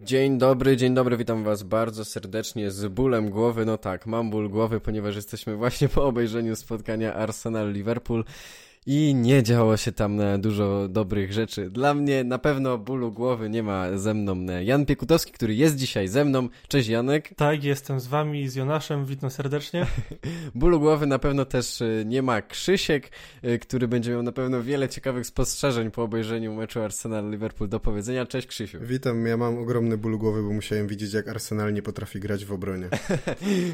Dzień dobry, dzień dobry, witam was bardzo serdecznie z bólem głowy. No tak, mam ból głowy, ponieważ jesteśmy właśnie po obejrzeniu spotkania Arsenal-Liverpool i nie działo się tam e, dużo dobrych rzeczy. Dla mnie na pewno bólu głowy nie ma ze mną e, Jan Piekutowski, który jest dzisiaj ze mną. Cześć Janek. Tak, jestem z wami, z Jonaszem, witam serdecznie. bólu głowy na pewno też e, nie ma Krzysiek, który będzie miał na pewno wiele ciekawych spostrzeżeń po obejrzeniu meczu Arsenal-Liverpool do powiedzenia. Cześć Krzysiu. Witam, ja mam ogromny ból głowy, bo musiałem widzieć jak Arsenal nie potrafi grać w obronie.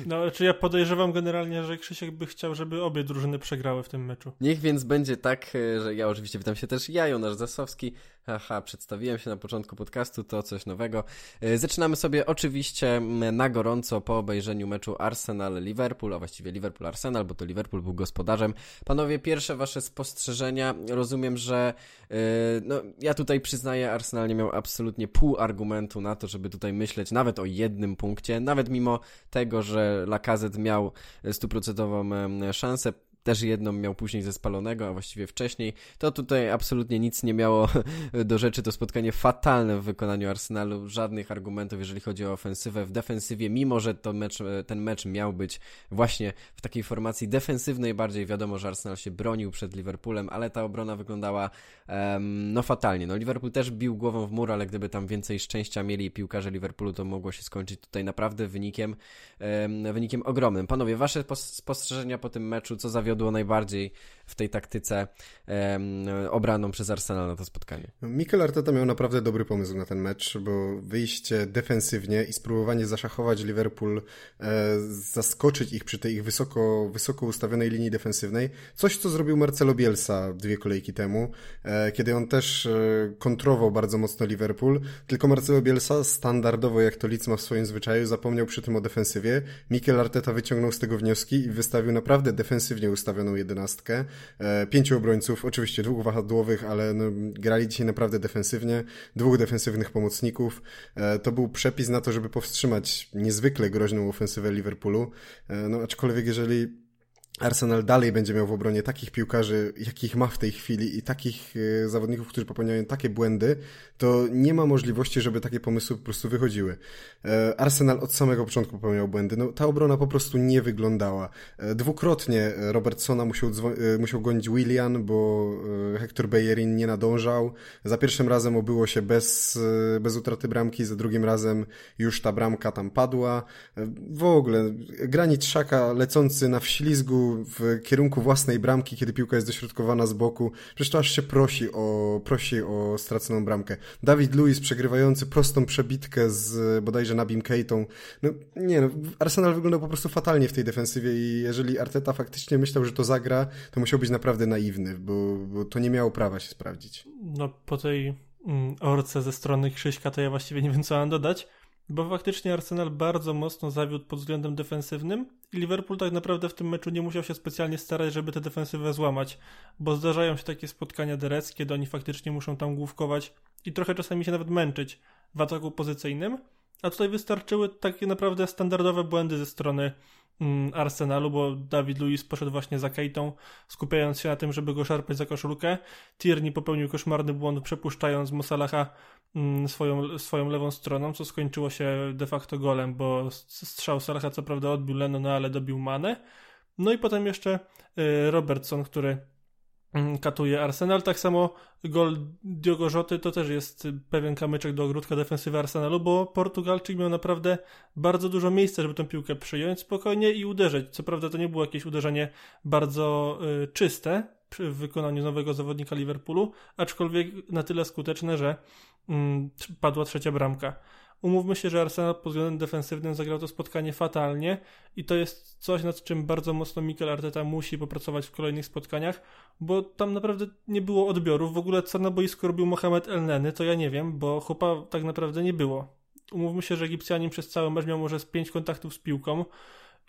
no, czy ja podejrzewam generalnie, że Krzysiek by chciał, żeby obie drużyny przegrały w tym meczu. Niech więc będzie będzie tak, e, że ja oczywiście witam się też ja, Jonasz Zasowski. Haha, przedstawiłem się na początku podcastu, to coś nowego. E, zaczynamy sobie oczywiście na gorąco po obejrzeniu meczu Arsenal-Liverpool, a właściwie Liverpool-Arsenal, bo to Liverpool był gospodarzem. Panowie, pierwsze wasze spostrzeżenia. Rozumiem, że yy, no, ja tutaj przyznaję, Arsenal nie miał absolutnie pół argumentu na to, żeby tutaj myśleć nawet o jednym punkcie, nawet mimo tego, że Lacazette miał stuprocentową szansę też jedną miał później ze spalonego, a właściwie wcześniej, to tutaj absolutnie nic nie miało do rzeczy. To spotkanie fatalne w wykonaniu Arsenalu, żadnych argumentów, jeżeli chodzi o ofensywę. W defensywie, mimo że to mecz, ten mecz miał być właśnie w takiej formacji defensywnej, bardziej wiadomo, że Arsenal się bronił przed Liverpoolem, ale ta obrona wyglądała um, no fatalnie. No Liverpool też bił głową w mur, ale gdyby tam więcej szczęścia mieli piłkarze Liverpoolu, to mogło się skończyć tutaj naprawdę wynikiem, um, wynikiem ogromnym. Panowie, wasze spostrzeżenia po tym meczu, co zawiodło zawiodło najbardziej w tej taktyce um, obraną przez Arsenal na to spotkanie. Mikel Arteta miał naprawdę dobry pomysł na ten mecz, bo wyjście defensywnie i spróbowanie zaszachować Liverpool, e, zaskoczyć ich przy tej ich wysoko, wysoko ustawionej linii defensywnej, coś co zrobił Marcelo Bielsa dwie kolejki temu, e, kiedy on też e, kontrował bardzo mocno Liverpool, tylko Marcelo Bielsa standardowo jak to Leeds ma w swoim zwyczaju zapomniał przy tym o defensywie. Mikel Arteta wyciągnął z tego wnioski i wystawił naprawdę defensywnie ustawioną jedenastkę. E, pięciu obrońców, oczywiście dwóch wahadłowych, ale no, grali dzisiaj naprawdę defensywnie, dwóch defensywnych pomocników. E, to był przepis na to, żeby powstrzymać niezwykle groźną ofensywę Liverpoolu. E, no aczkolwiek jeżeli Arsenal dalej będzie miał w obronie takich piłkarzy, jakich ma w tej chwili i takich zawodników, którzy popełniają takie błędy, to nie ma możliwości, żeby takie pomysły po prostu wychodziły. E, Arsenal od samego początku popełniał błędy. No, ta obrona po prostu nie wyglądała. E, dwukrotnie Robertsona musiał, musiał gonić Willian, bo Hector Bellerin nie nadążał. Za pierwszym razem obyło się bez, bez utraty bramki, za drugim razem już ta bramka tam padła. W ogóle granit Szaka lecący na wślizgu w kierunku własnej bramki, kiedy piłka jest dośrodkowana z boku. Przecież to aż się prosi o, prosi o straconą bramkę. Dawid Luiz przegrywający prostą przebitkę z bodajże Nabim Keitą. No nie no, Arsenal wyglądał po prostu fatalnie w tej defensywie i jeżeli Arteta faktycznie myślał, że to zagra, to musiał być naprawdę naiwny, bo, bo to nie miało prawa się sprawdzić. No po tej mm, orce ze strony Krzyśka to ja właściwie nie wiem co mam dodać. Bo faktycznie Arsenal bardzo mocno zawiódł pod względem defensywnym i Liverpool tak naprawdę w tym meczu nie musiał się specjalnie starać, żeby tę defensywę złamać, bo zdarzają się takie spotkania DRS, kiedy oni faktycznie muszą tam główkować i trochę czasami się nawet męczyć w ataku pozycyjnym, a tutaj wystarczyły takie naprawdę standardowe błędy ze strony Arsenalu, bo Dawid Luiz poszedł właśnie za Keitą, skupiając się na tym, żeby go szarpać za koszulkę. Tierney popełnił koszmarny błąd, przepuszczając Mosalacha Mm, swoją, swoją lewą stroną, co skończyło się de facto golem, bo strzał Salaha co prawda odbił no ale dobił Manę. No i potem jeszcze y, Robertson, który mm, katuje Arsenal. Tak samo gol Diogo Rzoty to też jest pewien kamyczek do ogródka defensywy Arsenalu, bo Portugalczyk miał naprawdę bardzo dużo miejsca, żeby tę piłkę przyjąć spokojnie i uderzyć. Co prawda to nie było jakieś uderzenie bardzo y, czyste w wykonaniu nowego zawodnika Liverpoolu, aczkolwiek na tyle skuteczne, że Mm, padła trzecia bramka. Umówmy się, że Arsenal pod względem defensywnym zagrał to spotkanie fatalnie i to jest coś, nad czym bardzo mocno Mikel Arteta musi popracować w kolejnych spotkaniach, bo tam naprawdę nie było odbiorów. W ogóle co na boisku robił Mohamed Elneny, to ja nie wiem, bo chłopa tak naprawdę nie było. Umówmy się, że Egipcjanin przez cały mecz miał może z pięć kontaktów z piłką,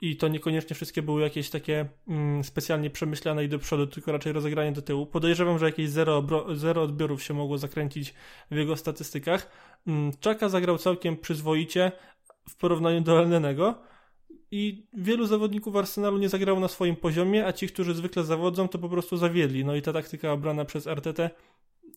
i to niekoniecznie wszystkie były jakieś takie mm, specjalnie przemyślane i do przodu, tylko raczej rozegranie do tyłu. Podejrzewam, że jakieś zero, zero odbiorów się mogło zakręcić w jego statystykach. Mm, Czaka zagrał całkiem przyzwoicie w porównaniu do Elnenego i wielu zawodników Arsenalu nie zagrało na swoim poziomie, a ci, którzy zwykle zawodzą, to po prostu zawiedli. No i ta taktyka obrana przez RTT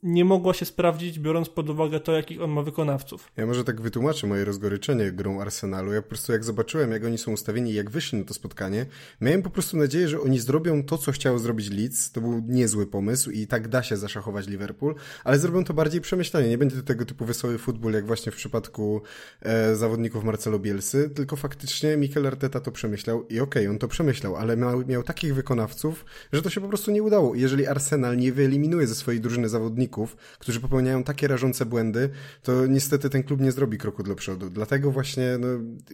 nie mogła się sprawdzić, biorąc pod uwagę to, jakich on ma wykonawców. Ja może tak wytłumaczę moje rozgoryczenie grą Arsenalu. Ja po prostu jak zobaczyłem, jak oni są ustawieni jak wyszli na to spotkanie, miałem po prostu nadzieję, że oni zrobią to, co chciał zrobić Leeds. To był niezły pomysł i tak da się zaszachować Liverpool, ale zrobią to bardziej przemyślanie. Nie będzie to tego typu wesoły futbol, jak właśnie w przypadku e, zawodników Marcelo Bielsy, tylko faktycznie Mikel Arteta to przemyślał i okej, okay, on to przemyślał, ale miał, miał takich wykonawców, że to się po prostu nie udało. Jeżeli Arsenal nie wyeliminuje ze swojej drużyny zawodników, zawodników, którzy popełniają takie rażące błędy, to niestety ten klub nie zrobi kroku do przodu. Dlatego właśnie no,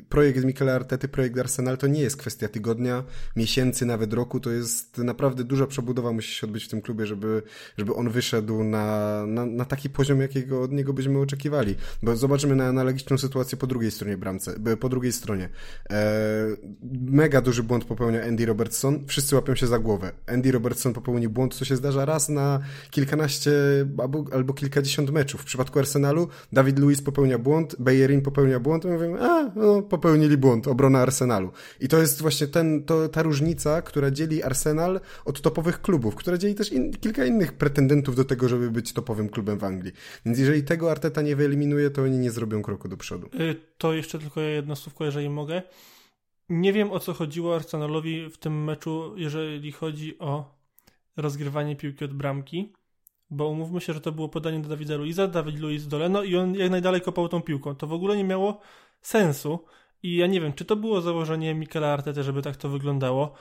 projekt Mikela Artety, projekt Arsenal to nie jest kwestia tygodnia, miesięcy, nawet roku, to jest naprawdę duża przebudowa musi się odbyć w tym klubie, żeby, żeby on wyszedł na, na, na taki poziom, jakiego od niego byśmy oczekiwali. Bo zobaczymy na analogiczną sytuację po drugiej stronie bramce, po drugiej stronie. E, mega duży błąd popełnia Andy Robertson, wszyscy łapią się za głowę. Andy Robertson popełnił błąd, co się zdarza raz na kilkanaście albo, albo kilkadziesiąt meczów. W przypadku Arsenalu Dawid Luiz popełnia błąd, Bellerin popełnia błąd, i mówimy, a, no, popełnili błąd, obrona Arsenalu. I to jest właśnie ten, to, ta różnica, która dzieli Arsenal od topowych klubów, która dzieli też in, kilka innych pretendentów do tego, żeby być topowym klubem w Anglii. Więc jeżeli tego Arteta nie wyeliminuje, to oni nie zrobią kroku do przodu. Y, to jeszcze tylko jedno słówko, jeżeli mogę. Nie wiem o co chodziło Arsenalowi w tym meczu, jeżeli chodzi o rozgrywanie piłki od bramki bo umówmy się, że to było podanie do Dawida Luiza, Dawid Luiz do Leno i on jak najdalej kopał tą piłką. To w ogóle nie miało sensu i ja nie wiem, czy to było założenie Mikela Artety, żeby tak to wyglądało,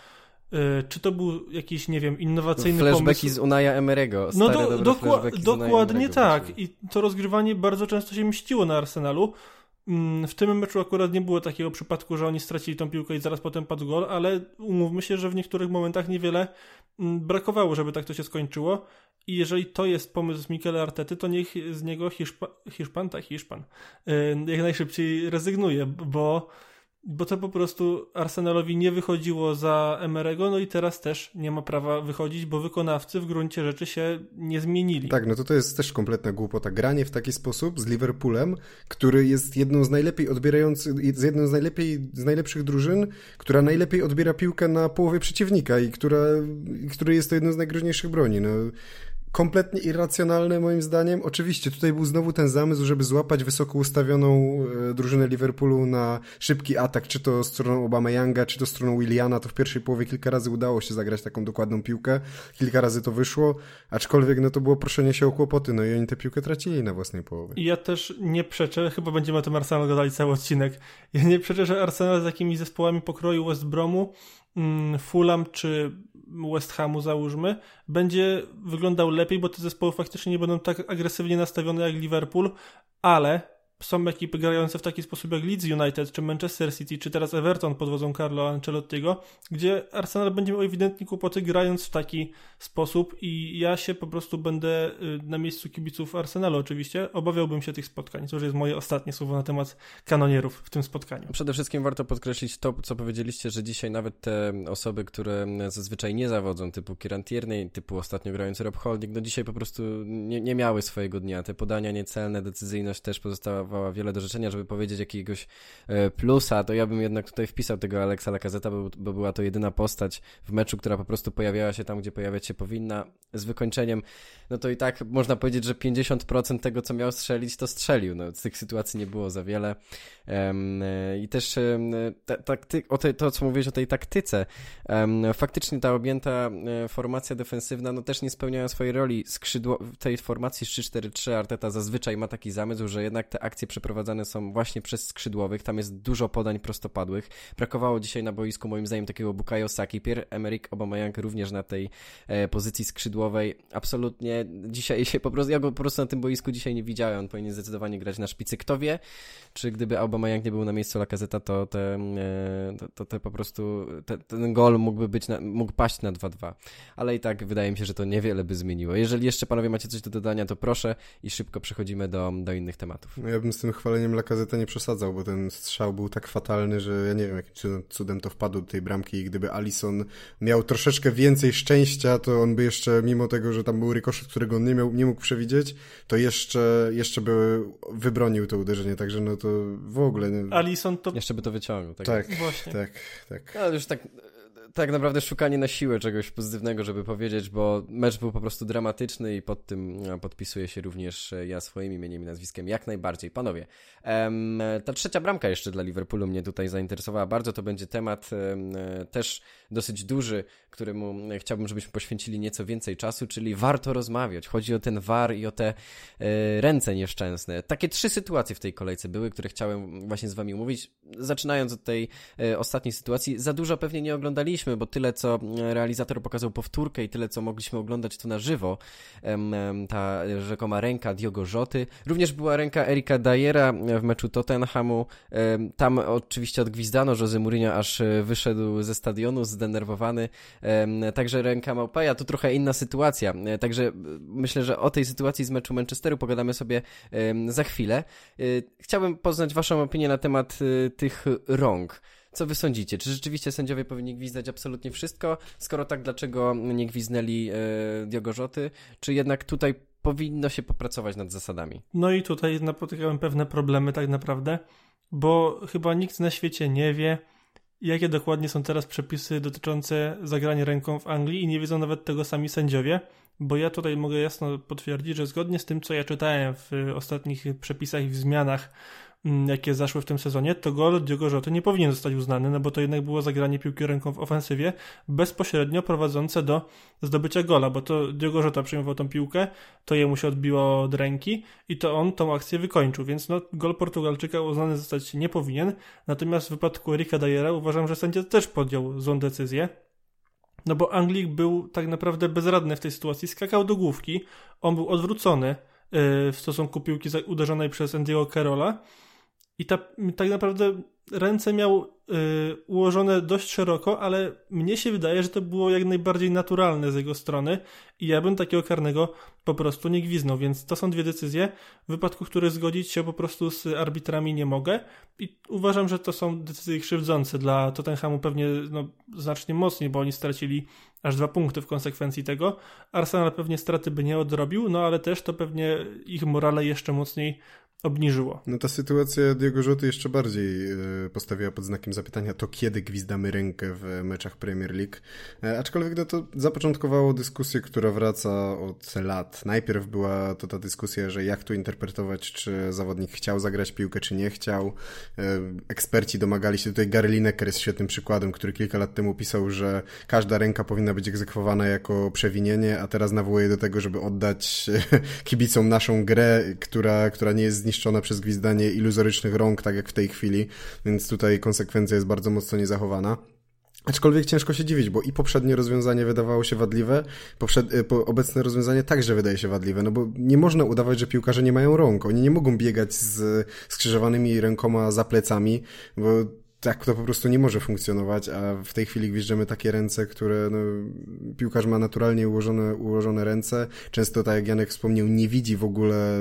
yy, czy to był jakiś, nie wiem, innowacyjny flashbacki pomysł. z Unaja Emerego. No do, dokła- dokładnie tak. I to rozgrywanie bardzo często się mściło na Arsenalu. Mm, w tym meczu akurat nie było takiego przypadku, że oni stracili tą piłkę i zaraz potem padł gol, ale umówmy się, że w niektórych momentach niewiele mm, brakowało, żeby tak to się skończyło. I jeżeli to jest pomysł Mikela Artety, to niech z niego Hiszpa, Hiszpan, tak, Hiszpan, jak najszybciej rezygnuje, bo bo to po prostu Arsenalowi nie wychodziło za Emerego, no i teraz też nie ma prawa wychodzić, bo wykonawcy w gruncie rzeczy się nie zmienili. Tak, no to to jest też kompletna głupota. Granie w taki sposób z Liverpoolem, który jest jedną z najlepiej odbierających, jest jedną z najlepiej, z najlepszych drużyn, która najlepiej odbiera piłkę na połowie przeciwnika i która, który jest to jedną z najgroźniejszych broni. No, kompletnie irracjonalne moim zdaniem. Oczywiście tutaj był znowu ten zamysł, żeby złapać wysoko ustawioną e, drużynę Liverpoolu na szybki atak, czy to stroną Obama Younga, czy to stroną Williana. To w pierwszej połowie kilka razy udało się zagrać taką dokładną piłkę. Kilka razy to wyszło, aczkolwiek no to było proszenie się o kłopoty, no i oni tę piłkę tracili na własnej połowie. Ja też nie przeczę, chyba będziemy o tym Arsenal gadali cały odcinek. Ja nie przeczę, że Arsenal z jakimiś zespołami pokroju West Bromu, mm, Fulham czy West Hamu załóżmy, będzie wyglądał lepiej, bo te zespoły faktycznie nie będą tak agresywnie nastawione jak Liverpool, ale są ekipy grające w taki sposób jak Leeds United, czy Manchester City, czy teraz Everton pod wodzą Carlo Ancelottiego, gdzie Arsenal będzie miał ewidentnie kłopoty grając w taki sposób i ja się po prostu będę y, na miejscu kibiców Arsenalu oczywiście, obawiałbym się tych spotkań. To już jest moje ostatnie słowo na temat kanonierów w tym spotkaniu. Przede wszystkim warto podkreślić to, co powiedzieliście, że dzisiaj nawet te osoby, które zazwyczaj nie zawodzą, typu Kieran Tierney, typu ostatnio grający Rob Holding, no dzisiaj po prostu nie, nie miały swojego dnia. Te podania niecelne, decyzyjność też pozostała dawała wiele do życzenia, żeby powiedzieć jakiegoś e, plusa, to ja bym jednak tutaj wpisał tego Alexa Lacazeta, bo, bo była to jedyna postać w meczu, która po prostu pojawiała się tam, gdzie pojawiać się powinna, z wykończeniem, no to i tak można powiedzieć, że 50% tego, co miał strzelić, to strzelił. No, z tych sytuacji nie było za wiele. Um, I też um, ta, o te, to, co mówiłeś o tej taktyce, faktycznie ta objęta formacja defensywna, no też nie spełniała swojej roli. Skrzydło, w tej formacji 3-4-3 Arteta zazwyczaj ma taki zamysł, że jednak te akcje akcje przeprowadzane są właśnie przez skrzydłowych, tam jest dużo podań prostopadłych. Brakowało dzisiaj na boisku moim zdaniem takiego Bukayo Saki, Pierre-Emerick Aubameyang również na tej e, pozycji skrzydłowej. Absolutnie dzisiaj się po prostu, ja go po prostu na tym boisku dzisiaj nie widziałem, on powinien zdecydowanie grać na szpicy. Kto wie, czy gdyby Aubameyang nie był na miejscu Lacazeta, to, te, e, to, to te po prostu, te, ten gol mógłby być, na, mógł paść na 2-2. Ale i tak wydaje mi się, że to niewiele by zmieniło. Jeżeli jeszcze panowie macie coś do dodania, to proszę i szybko przechodzimy do, do innych tematów. No ja bym z tym chwaleniem Lakazeta nie przesadzał, bo ten strzał był tak fatalny, że ja nie wiem, jakim cudem to wpadło do tej bramki i gdyby Alison miał troszeczkę więcej szczęścia, to on by jeszcze, mimo tego, że tam był rykoszet, którego on nie, miał, nie mógł przewidzieć, to jeszcze, jeszcze by wybronił to uderzenie, także no to w ogóle... Alison to... Jeszcze by to wyciągnął. Tak, tak, Właśnie. tak. tak. Ale już tak tak naprawdę szukanie na siłę czegoś pozytywnego, żeby powiedzieć, bo mecz był po prostu dramatyczny i pod tym e, podpisuję się również e, ja swoim imieniem i nazwiskiem jak najbardziej. Panowie, ta trzecia bramka jeszcze dla Liverpoolu mnie tutaj zainteresowała bardzo. To będzie temat em, też dosyć duży, któremu chciałbym, żebyśmy poświęcili nieco więcej czasu, czyli warto rozmawiać. Chodzi o ten war i o te e, ręce nieszczęsne. Takie trzy sytuacje w tej kolejce były, które chciałem właśnie z wami omówić. Zaczynając od tej e, ostatniej sytuacji, za dużo pewnie nie oglądaliśmy, bo tyle co realizator pokazał powtórkę i tyle co mogliśmy oglądać to na żywo, ta rzekoma ręka Diogo Rzoty. Również była ręka Erika Dajera w meczu Tottenhamu. Tam oczywiście odgwizdano Jose Mourinho, aż e, wyszedł ze stadionu zdenerwowany. Także ręka Maupaja to trochę inna sytuacja. E, także myślę, że o tej sytuacji z meczu Manchesteru pogadamy sobie za chwilę. E, chciałbym poznać waszą opinię na temat tych rąk. Co wy sądzicie? Czy rzeczywiście sędziowie powinni gwizdać absolutnie wszystko? Skoro tak, dlaczego nie gwiznęli e, Diogo Rzoty? Czy jednak tutaj powinno się popracować nad zasadami? No i tutaj napotykałem pewne problemy tak naprawdę, bo chyba nikt na świecie nie wie, jakie dokładnie są teraz przepisy dotyczące zagrania ręką w Anglii i nie wiedzą nawet tego sami sędziowie, bo ja tutaj mogę jasno potwierdzić, że zgodnie z tym, co ja czytałem w ostatnich przepisach i w zmianach jakie zaszły w tym sezonie, to gol Diogo Rzoty nie powinien zostać uznany, no bo to jednak było zagranie piłki ręką w ofensywie bezpośrednio prowadzące do zdobycia gola, bo to Diogo Rzoto przyjmował tą piłkę, to jemu się odbiło od ręki i to on tą akcję wykończył, więc no gol Portugalczyka uznany zostać nie powinien, natomiast w wypadku Erika Dajera uważam, że sędzia też podjął złą decyzję, no bo Anglik był tak naprawdę bezradny w tej sytuacji, skakał do główki, on był odwrócony y, w stosunku piłki uderzonej przez Andiego Carola, i ta, tak naprawdę ręce miał y, ułożone dość szeroko, ale mnie się wydaje, że to było jak najbardziej naturalne z jego strony i ja bym takiego karnego po prostu nie gwiznął, więc to są dwie decyzje, w wypadku których zgodzić się po prostu z arbitrami nie mogę i uważam, że to są decyzje krzywdzące dla Tottenhamu pewnie no, znacznie mocniej, bo oni stracili aż dwa punkty w konsekwencji tego. Arsenal pewnie straty by nie odrobił, no ale też to pewnie ich morale jeszcze mocniej obniżyło. No ta sytuacja Diego Rzoty jeszcze bardziej e, postawiła pod znakiem zapytania to, kiedy gwizdamy rękę w meczach Premier League. E, aczkolwiek no, to zapoczątkowało dyskusję, która wraca od lat. Najpierw była to ta dyskusja, że jak tu interpretować, czy zawodnik chciał zagrać piłkę, czy nie chciał. E, eksperci domagali się, tutaj Gary Lineker jest świetnym przykładem, który kilka lat temu pisał, że każda ręka powinna być egzekwowana jako przewinienie, a teraz nawołuje do tego, żeby oddać kibicom naszą grę, która, która nie jest zniszczona przez gwizdanie iluzorycznych rąk, tak jak w tej chwili, więc tutaj konsekwencja jest bardzo mocno niezachowana. Aczkolwiek ciężko się dziwić, bo i poprzednie rozwiązanie wydawało się wadliwe, poprzed... Y, po obecne rozwiązanie także wydaje się wadliwe, no bo nie można udawać, że piłkarze nie mają rąk. Oni nie mogą biegać z skrzyżowanymi rękoma za plecami, bo tak to po prostu nie może funkcjonować, a w tej chwili gwiżdżemy takie ręce, które no, piłkarz ma naturalnie ułożone, ułożone ręce. Często, tak jak Janek wspomniał, nie widzi w ogóle,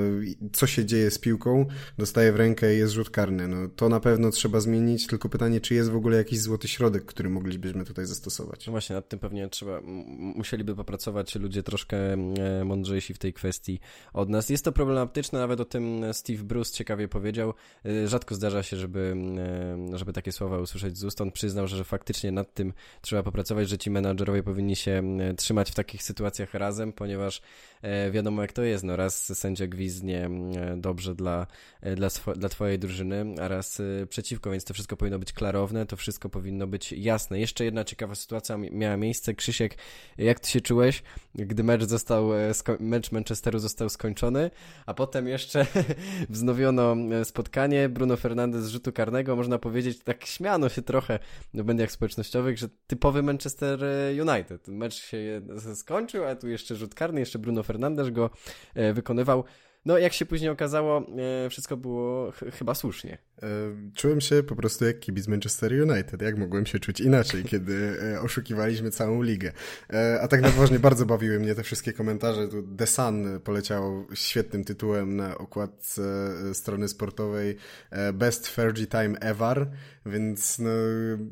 co się dzieje z piłką, dostaje w rękę i jest rzut karny. No, to na pewno trzeba zmienić, tylko pytanie, czy jest w ogóle jakiś złoty środek, który moglibyśmy tutaj zastosować. No właśnie, nad tym pewnie trzeba, musieliby popracować ludzie troszkę e, mądrzejsi w tej kwestii od nas. Jest to problematyczne, nawet o tym Steve Bruce ciekawie powiedział. E, rzadko zdarza się, żeby, e, żeby takie słowa usłyszeć z ust. On przyznał, że faktycznie nad tym trzeba popracować, że ci menadżerowie powinni się trzymać w takich sytuacjach razem, ponieważ e, wiadomo jak to jest, no raz sędzia gwizdnie dobrze dla, e, dla, dla twojej drużyny, a raz e, przeciwko, więc to wszystko powinno być klarowne, to wszystko powinno być jasne. Jeszcze jedna ciekawa sytuacja miała miejsce. Krzysiek, jak ty się czułeś, gdy mecz został, mecz Manchesteru został skończony, a potem jeszcze wznowiono spotkanie, Bruno Fernandes z rzutu karnego, można powiedzieć tak tak śmiano się trochę w mediach społecznościowych, że typowy Manchester United. Mecz się skończył, a tu jeszcze rzut karny, jeszcze Bruno Fernandes go e, wykonywał. No, jak się później okazało, e, wszystko było ch chyba słusznie. E, czułem się po prostu jak kibic Manchester United. Jak mogłem się czuć inaczej, kiedy e, oszukiwaliśmy całą ligę? A tak na poważnie bardzo bawiły mnie te wszystkie komentarze. Tu The Sun poleciał świetnym tytułem na okładce strony sportowej Best Fergie Time Ever, więc no,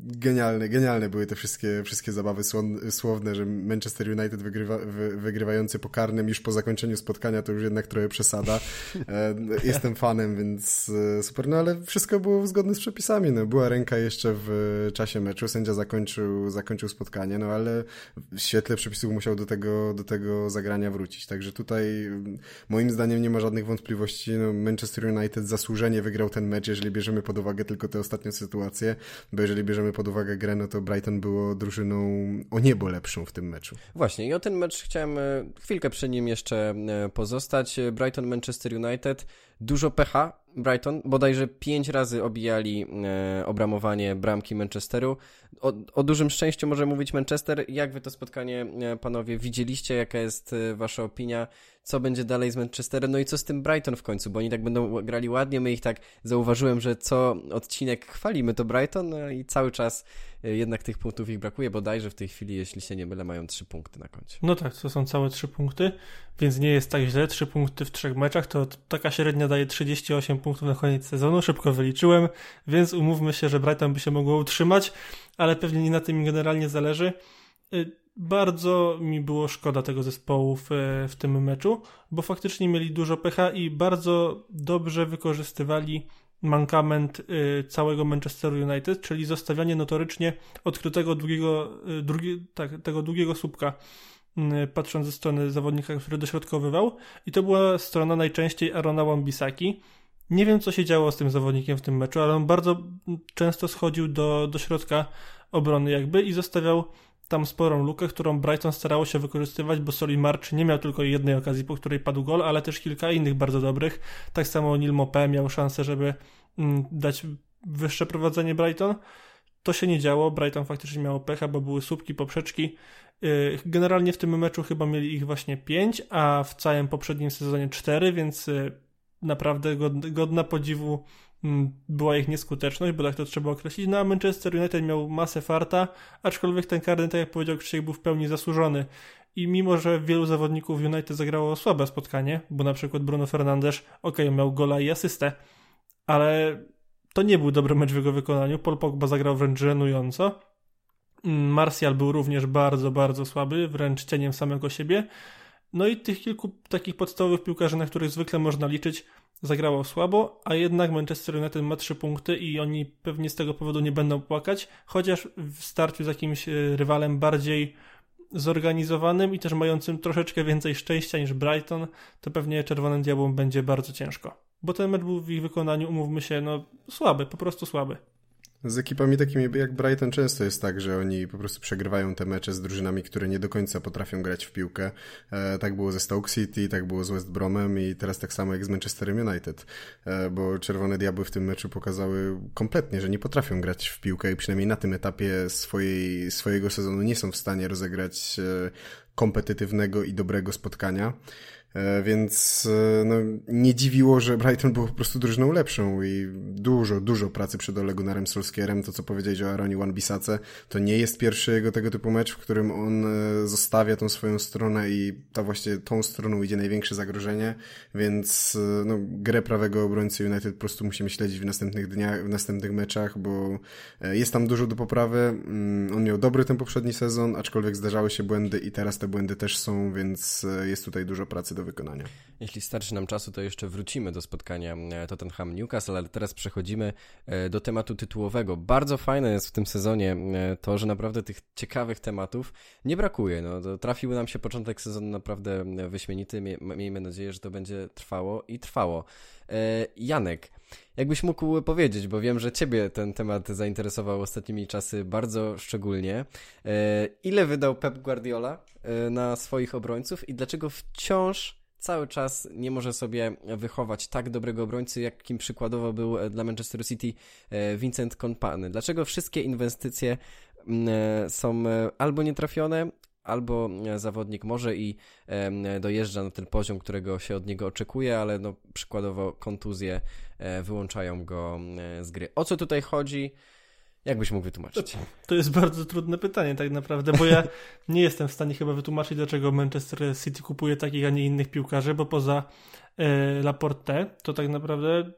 genialne, genialne były te wszystkie, wszystkie zabawy słowne, że Manchester United wygrywa, wy, wygrywający po karnym już po zakończeniu spotkania to już jednak trochę przesada. E, jestem fanem, więc e, super, no ale wszystko było zgodne z przepisami, no była ręka jeszcze w czasie meczu, sędzia zakończył, zakończył spotkanie, no ale w świetle przepisów musiał do tego, do tego zagrania wrócić, także tutaj moim zdaniem nie ma żadnych wątpliwości, no Manchester United zasłużenie wygrał ten mecz, jeżeli bierzemy pod uwagę tylko tę ostatnią sytuację, bo jeżeli bierzemy pod uwagę grę, no to Brighton było drużyną o niebo lepszą w tym meczu. Właśnie i o ten mecz chciałem e, chwilkę przy nim jeszcze e, pozostać. Brighton-Manchester United, dużo pecha Brighton, bodajże pięć razy obijali e, obramowanie bramki Manchesteru. O, o, dużym szczęściu może mówić Manchester. Jak wy to spotkanie, panowie, widzieliście? Jaka jest wasza opinia? Co będzie dalej z Manchesterem? No i co z tym Brighton w końcu? Bo oni tak będą grali ładnie. My ich tak zauważyłem, że co odcinek chwalimy to Brighton no i cały czas jednak tych punktów ich brakuje, bodajże w tej chwili, jeśli się nie mylę, mają trzy punkty na koncie. No tak, to są całe trzy punkty, więc nie jest tak źle. Trzy punkty w trzech meczach, to taka średnia daje 38 punktów na koniec sezonu, szybko wyliczyłem, więc umówmy się, że Brighton by się mogło utrzymać, ale pewnie nie na tym generalnie zależy. Y, bardzo mi było szkoda tego zespołu w, w tym meczu, bo faktycznie mieli dużo pecha i bardzo dobrze wykorzystywali mankament y, całego Manchesteru United, czyli zostawianie notorycznie odkrytego długiego, y, drugi, tak, tego długiego słupka, y, patrząc ze strony zawodnika, który dośrodkowywał. I to była strona najczęściej Arona Wambisaki. Nie wiem, co się działo z tym zawodnikiem w tym meczu, ale on bardzo często schodził do, do środka obrony jakby i zostawiał tam sporą lukę, którą Brighton starało się wykorzystywać, bo Soli March nie miał tylko jednej okazji, po której padł gol, ale też kilka innych bardzo dobrych. Tak samo Neil Mopé miał szansę, żeby mm, dać wyższe prowadzenie Brighton. To się nie działo, Brighton faktycznie miało pecha, bo były słupki, poprzeczki. Y, generalnie w tym meczu chyba mieli ich właśnie 5, a w całym poprzednim sezonie 4, więc y, naprawdę godna podziwu Mm, była ich nieskuteczność, bo tak to trzeba określić. No a Manchester United miał masę farta, aczkolwiek ten karny, tak jak powiedział Krzysiek, był w pełni zasłużony. I mimo, że wielu zawodników United zagrało słabe spotkanie, bo na przykład Bruno Fernandes, ok, miał gola i asystę, ale to nie był dobry mecz w jego wykonaniu. Paul Pogba zagrał wręcz żenująco. Mm, Martial był również bardzo, bardzo słaby, wręcz cieniem samego siebie. No i tych kilku takich podstawowych piłkarzy, na których zwykle można liczyć, zagrało słabo, a jednak Manchester United ma trzy punkty i oni pewnie z tego powodu nie będą płakać, chociaż w starciu z jakimś e, rywalem bardziej zorganizowanym i też mającym troszeczkę więcej szczęścia niż Brighton, to pewnie Czerwonym Diabłom będzie bardzo ciężko. Bo ten mecz był w ich wykonaniu, umówmy się, no słaby, po prostu słaby. Z ekipami takimi jak Brighton często jest tak, że oni po prostu przegrywają te mecze z drużynami, które nie do końca potrafią grać w piłkę. E, tak było ze Stoke City, tak było z West Bromem i teraz tak samo jak z Manchesterem United, e, bo Czerwone Diabły w tym meczu pokazały kompletnie, że nie potrafią grać w piłkę i przynajmniej na tym etapie swojej, swojego sezonu nie są w stanie rozegrać e, kompetytywnego i dobrego spotkania. E, więc e, no, nie dziwiło, że Brighton był po prostu drużyną lepszą i dużo, dużo pracy przed Ole Gunnarem Solskierem. To, co powiedziałeś o Aaronie Wan-Bissace, to nie jest pierwszy jego tego typu mecz, w którym on e, zostawia tą swoją stronę i ta właśnie tą stroną idzie największe zagrożenie, więc no, grę prawego obrońcy United po prostu musimy śledzić w następnych dniach, w następnych meczach, bo jest tam dużo do poprawy. Mm, on miał dobry ten poprzedni sezon, aczkolwiek zdarzały się błędy i teraz te błędy też są, więc jest tutaj dużo pracy do do wykonania. Jeśli starczy nam czasu, to jeszcze wrócimy do spotkania e, Tottenham Newcastle, ale teraz przechodzimy e, do tematu tytułowego. Bardzo fajne jest w tym sezonie e, to, że naprawdę tych ciekawych tematów nie brakuje. No, trafił nam się początek sezonu naprawdę wyśmienity. Miejmy nadzieję, że to będzie trwało i trwało. Janek, jakbyś mógł powiedzieć, bo wiem, że Ciebie ten temat zainteresował ostatnimi czasy bardzo szczególnie. Ile wydał Pep Guardiola na swoich obrońców i dlaczego wciąż cały czas nie może sobie wychować tak dobrego obrońcy, jakim przykładowo był e, dla Manchester City e, Vincent Kompany. Dlaczego wszystkie inwestycje e, są albo nietrafione, albo zawodnik może i dojeżdża na ten poziom, którego się od niego oczekuje, ale no, przykładowo kontuzje wyłączają go z gry. O co tutaj chodzi? Jak byś mógł wytłumaczyć? To, to, jest bardzo trudne pytanie tak naprawdę, bo ja nie jestem w stanie chyba wytłumaczyć, dlaczego Manchester City kupuje takich, a nie innych piłkarzy, bo poza e, Laporte to tak naprawdę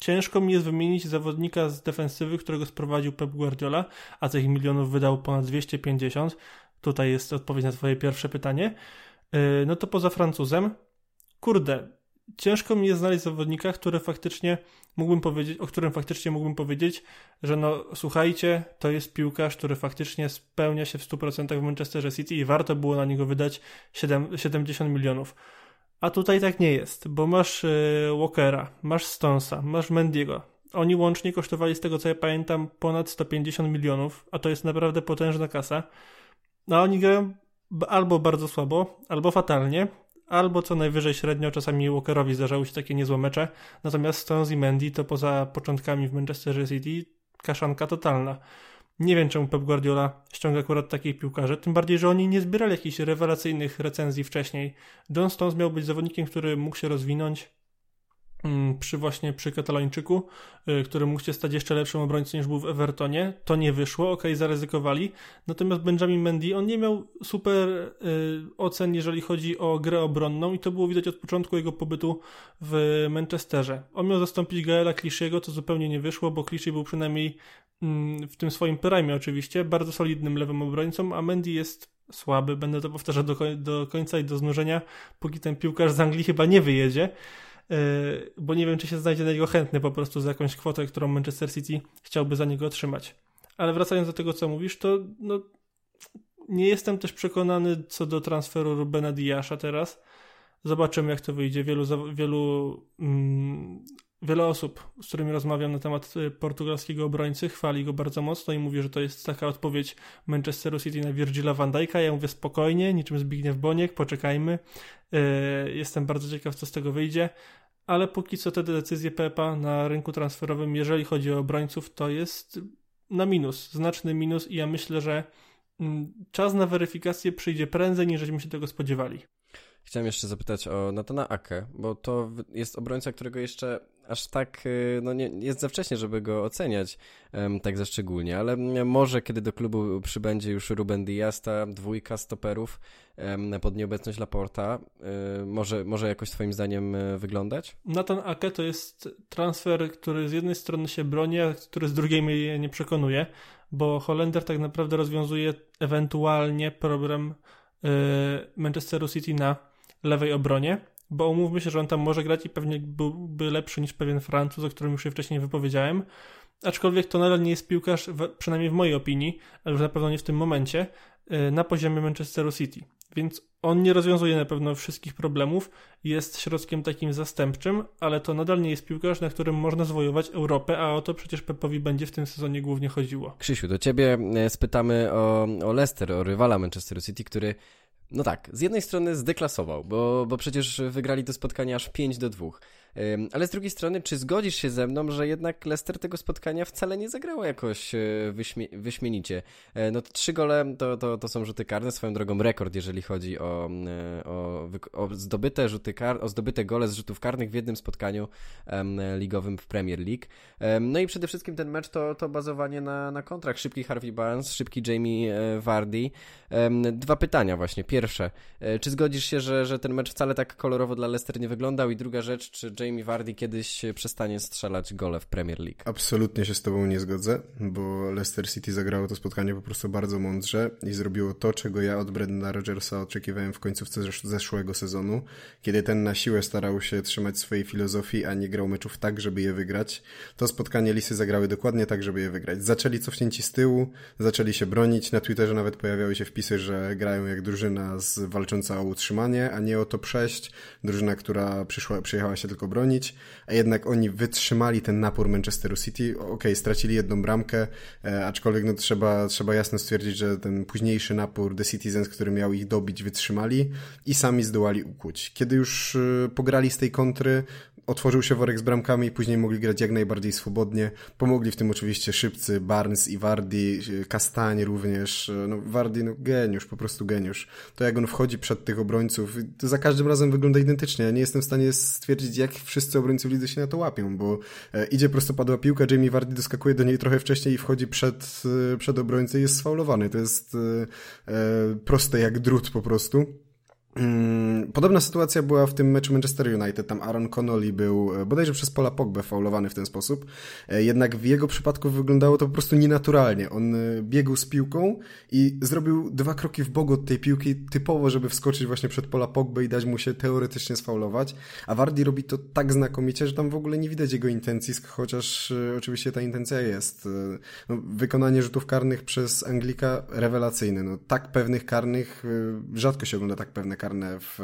ciężko mi jest wymienić zawodnika z defensywy, którego sprowadził Pep Guardiola, a tych milionów wydał ponad 250. Tutaj jest odpowiedź na twoje pierwsze pytanie. E, no to poza Francuzem, kurde, ciężko mi jest znaleźć zawodnika, który faktycznie mógłbym powiedzieć, o którym faktycznie mógłbym powiedzieć, że no słuchajcie, to jest piłkarz, który faktycznie spełnia się w 100% w Manchesterze City i warto było na niego wydać 7, 70 milionów. A tutaj tak nie jest, bo masz yy, Walkera, masz Stonesa, masz Mendiego. Oni łącznie kosztowali, z tego co ja pamiętam, ponad 150 milionów, a to jest naprawdę potężna kasa. A oni grają albo bardzo słabo, albo fatalnie, albo co najwyżej średnio, czasami Walkerowi zdarzały się takie niezłe mecze, natomiast Stones i Mendy to poza początkami w Manchesterze City kaszanka totalna. Nie wiem, czemu Pep Guardiola ściąga akurat takich piłkarzy, tym bardziej, że oni nie zbierali jakichś rewelacyjnych recenzji wcześniej. John Stones miał być zawodnikiem, który mógł się rozwinąć, przy właśnie przy Katalończyku, y, który mógł się stać jeszcze lepszym obrońcą niż był w Evertonie. To nie wyszło, ok, zaryzykowali. Natomiast Benjamin Mendy, on nie miał super y, ocen, jeżeli chodzi o grę obronną i to było widać od początku jego pobytu w Manchesterze. On miał zastąpić Gaela Clichy'ego, co zupełnie nie wyszło, bo Clichy był przynajmniej mm, w tym swoim prime oczywiście, bardzo solidnym lewym obrońcą, a Mendy jest słaby, będę to powtarzał do, do końca i do znużenia, póki ten piłkarz z Anglii chyba nie wyjedzie. E, bo nie wiem, czy się znajdzie na niego chętny po prostu za jakąś kwotę, którą Manchester City chciałby za niego otrzymać. Ale wracając do tego, co mówisz, to no, nie jestem też przekonany co do transferu Rubena Diasza teraz. Zobaczymy, jak to wyjdzie. Wielu, wielu, mm, wiele osób, z którymi rozmawiam na temat y, portugalskiego obrońcy, chwali go bardzo mocno i mówi, że to jest taka odpowiedź Manchesteru City na Virgila van Dijk'a. Ja mówię spokojnie, niczym Zbigniew Boniek, poczekajmy. E, jestem bardzo ciekaw, co z tego wyjdzie ale póki co te decyzje Pepa na rynku transferowym, jeżeli chodzi o obrońców, to jest na minus, znaczny minus i ja myślę, że mm, czas na weryfikację przyjdzie prędzej, niż żeśmy się tego spodziewali. Chciałem jeszcze zapytać o Natana Ake, bo to jest obrońca, którego jeszcze aż tak, y, no nie, jest za wcześnie, żeby go oceniać um, tak za szczególnie, ale może kiedy do klubu przybędzie już Ruben Diaz, ta dwójka stoperów um, pod nieobecność Laporta, um, może, może jakoś twoim zdaniem e, wyglądać? Nathan Ake to jest transfer, który z jednej strony się broni, a który z drugiej mnie nie przekonuje, bo Holender tak naprawdę rozwiązuje ewentualnie problem y, Manchesteru City na lewej obronie, bo umówmy się, że on tam może grać i pewnie byłby lepszy niż pewien Francuz, o którym już się wcześniej wypowiedziałem. Aczkolwiek to nadal nie jest piłkarz, przynajmniej w mojej opinii, ale już na pewno nie w tym momencie, y, na poziomie Manchesteru City. Więc on nie rozwiązuje na pewno wszystkich problemów, jest środkiem takim zastępczym, ale to nadal nie jest piłkarz, na którym można zwojować Europę, a o to przecież Pepowi będzie w tym sezonie głównie chodziło. Krzysiu, do ciebie e, spytamy o, o Leicester, o rywala Manchesteru City, który no tak, z jednej strony zdeklasował, bo, bo przecież wygrali to spotkanie aż 5 do 2. Ale z drugiej strony, czy zgodzisz się ze mną, że jednak Leicester tego spotkania wcale nie zagrało jakoś e, wyśmie wyśmienicie? E, no to trzy gole to, to, to są rzuty karne, swoją drogą rekord, jeżeli chodzi o, e, o, o zdobyte rzuty kar o zdobyte gole z rzutów karnych w jednym spotkaniu ligowym w Premier League. No i przede wszystkim ten mecz to, to bazowanie na, na kontrakt. Szybki Harvey Barnes, szybki Jamie Vardy. Dwa pytania właśnie. Pierwsze, czy zgodzisz się, że, że ten mecz wcale tak kolorowo dla Leicester nie wyglądał? I druga rzecz, czy Jamie Vardy kiedyś przestanie strzelać gole w Premier League. Absolutnie się z tobą nie zgodzę, bo Leicester City zagrało to spotkanie po prostu bardzo mądrze i zrobiło to, czego ja od Brendana Rodgersa oczekiwałem w końcówce zeszłego sezonu, kiedy ten na siłę starał się trzymać swojej filozofii, a nie grał meczów tak, żeby je wygrać. To spotkanie Lisy zagrały dokładnie tak, żeby je wygrać. Zaczęli cofnięci z tyłu, zaczęli się bronić, na Twitterze nawet pojawiały się wpisy, że grają jak drużyna z, walcząca o utrzymanie, a nie o to przejść. Drużyna, która przyszła, przyjechała się tylko bronić, a jednak oni wytrzymali ten napór Manchesteru City. Okej, okay, stracili jedną bramkę, e, aczkolwiek no, trzeba, trzeba jasno stwierdzić, że ten późniejszy napór The Citizens, który miał ich dobić, wytrzymali i sami zdołali ukuć. Kiedy już e, pograli z tej kontry, otworzył się worek z bramkami i później mogli grać jak najbardziej swobodnie. Pomogli w tym oczywiście szybcy Barnes i Wardy, Kastań również. No, Wardy, no geniusz, po prostu geniusz. To jak on wchodzi przed tych obrońców, to za każdym razem wygląda identycznie. Ja nie jestem w stanie stwierdzić, jak wszyscy obrońcy w lidze się na to łapią, bo e, idzie prostopadła piłka, Jamie Wardy doskakuje do niej trochę wcześniej i wchodzi przed, e, przed obrońcę i jest sfaulowany. To jest e proste jak drut po prostu. Mm, podobna sytuacja była w tym meczu Manchester United. Tam Aaron Connolly był e, bodajże przez Pola Pogbę faulowany w ten sposób. E, jednak w jego przypadku wyglądało to po prostu nienaturalnie. On e, biegł z piłką i zrobił dwa kroki w bok od tej piłki typowo, żeby wskoczyć właśnie przed Pola Pogbę i dać mu się teoretycznie sfaulować. A Wardy robi to tak znakomicie, że tam w ogóle nie widać jego intencji, chociaż oczywiście ta intencja jest. No, wykonanie rzutów karnych przez Anglika rewelacyjne. No, tak pewnych karnych rzadko się ogląda tak pewne karne w,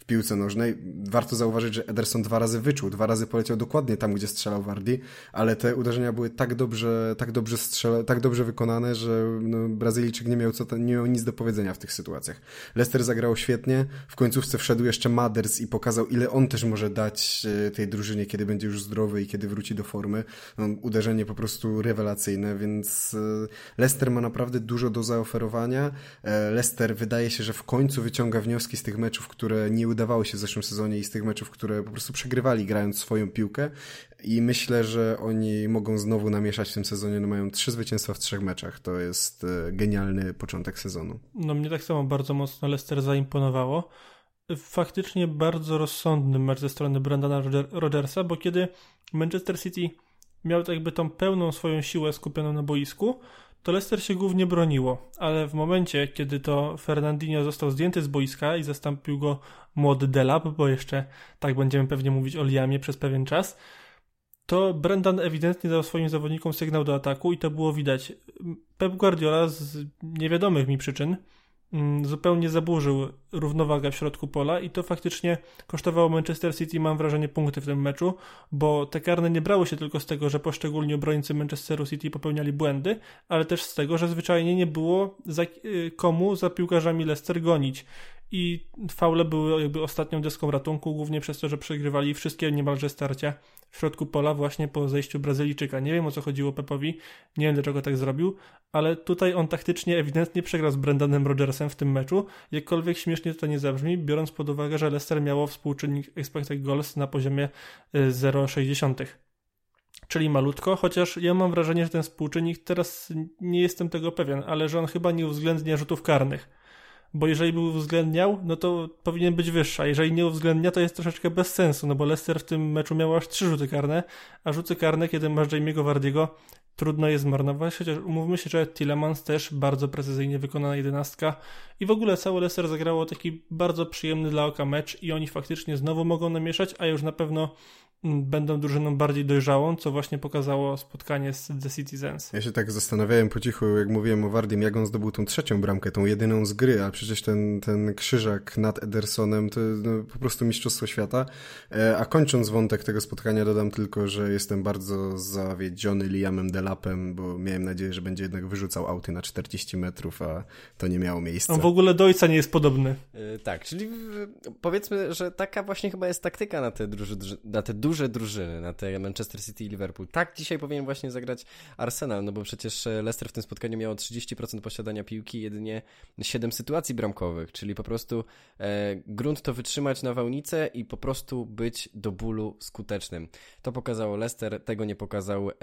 w piłce nożnej. Warto zauważyć, że Ederson dwa razy wyczuł, dwa razy poleciał dokładnie tam, gdzie strzelał Wardy, ale te uderzenia były tak dobrze, tak dobrze, strzela, tak dobrze wykonane, że no, Brazylijczyk nie miał, co, nie miał nic do powiedzenia w tych sytuacjach. Leicester zagrał świetnie, w końcówce wszedł jeszcze Maders i pokazał, ile on też może dać e, tej drużynie, kiedy będzie już zdrowy i kiedy wróci do formy. No, uderzenie po prostu rewelacyjne, więc e, Leicester ma naprawdę dużo do zaoferowania. E, Leicester wydaje się, że w końcu wyciąga wnioski z tych meczów, które nie udawały się w zeszłym sezonie i z tych meczów, które po prostu przegrywali grając swoją piłkę i myślę, że oni mogą znowu namieszać w tym sezonie. No mają trzy zwycięstwa w trzech meczach. To jest e, genialny początek sezonu. No mnie tak samo bardzo mocno Leicester zaimponowało. Faktycznie bardzo rozsądny mecz ze strony Brandana Rogersa, bo kiedy Manchester City miał tak jakby tą pełną swoją siłę skupioną na boisku, to Leicester się głównie broniło, ale w momencie, kiedy to Fernandinho został zdjęty z boiska i zastąpił go młody Delap, bo jeszcze tak będziemy pewnie mówić o Liamie przez pewien czas, to Brendan ewidentnie dał swoim zawodnikom sygnał do ataku i to było widać. Pep Guardiola z niewiadomych mi przyczyn zupełnie zaburzył równowagę w środku pola i to faktycznie kosztowało Manchester City, mam wrażenie, punkty w tym meczu, bo te karne nie brały się tylko z tego, że poszczególni obrońcy Manchesteru City popełniali błędy, ale też z tego, że zwyczajnie nie było za, y, komu za piłkarzami Leicester gonić i faule były jakby ostatnią deską ratunku, głównie przez to, że przegrywali wszystkie niemalże starcia w środku pola właśnie po zejściu Brazylijczyka. Nie wiem o co chodziło Pepowi, nie wiem dlaczego tak zrobił, ale tutaj on taktycznie ewidentnie przegrał z Brendanem Rodgersem w tym meczu, jakkolwiek śmiesznie to nie zabrzmi, biorąc pod uwagę, że Leicester miało współczynnik expected goals na poziomie 0,60 y, czyli malutko, chociaż ja mam wrażenie, że ten współczynnik teraz nie jestem tego pewien, ale że on chyba nie uwzględnia rzutów karnych bo jeżeli by uwzględniał, no to powinien być wyższa. Jeżeli nie uwzględnia, to jest troszeczkę bez sensu, no bo Leicester w tym meczu miał aż trzy rzuty karne, a rzuty karne, kiedy masz Jamie'ego Wardiego, trudno je zmarnować, chociaż umówmy się, że Tillemans też bardzo precyzyjnie wykonana jedenastka i w ogóle cały Leicester zagrało taki bardzo przyjemny dla oka mecz i oni faktycznie znowu mogą namieszać, a już na pewno będą drużyną bardziej dojrzałą, co właśnie pokazało spotkanie z The Citizens. Ja się tak zastanawiałem po cichu, jak mówiłem o Wardim, jak on zdobył tą trzecią bramkę, tą jedyną z gry, a przecież ten, ten krzyżak nad Edersonem to no, po prostu mistrzostwo świata. E, a kończąc wątek tego spotkania dodam tylko, że jestem bardzo zawiedziony Liamem Delapem, bo miałem nadzieję, że będzie jednak wyrzucał auty na 40 metrów, a to nie miało miejsca. On w ogóle do ojca nie jest podobny. Yy, tak, czyli powiedzmy, że taka właśnie chyba jest taktyka na te, duże, na te duże duże drużyny, na te Manchester City i Liverpool. Tak dzisiaj powinien właśnie zagrać Arsenal, no bo przecież e, Leicester w tym spotkaniu miało 30% posiadania piłki, jedynie 7 sytuacji bramkowych, czyli po prostu e, grunt to wytrzymać na wałnicę i po prostu być do bólu skutecznym. To pokazało Leicester, tego nie pokazał e,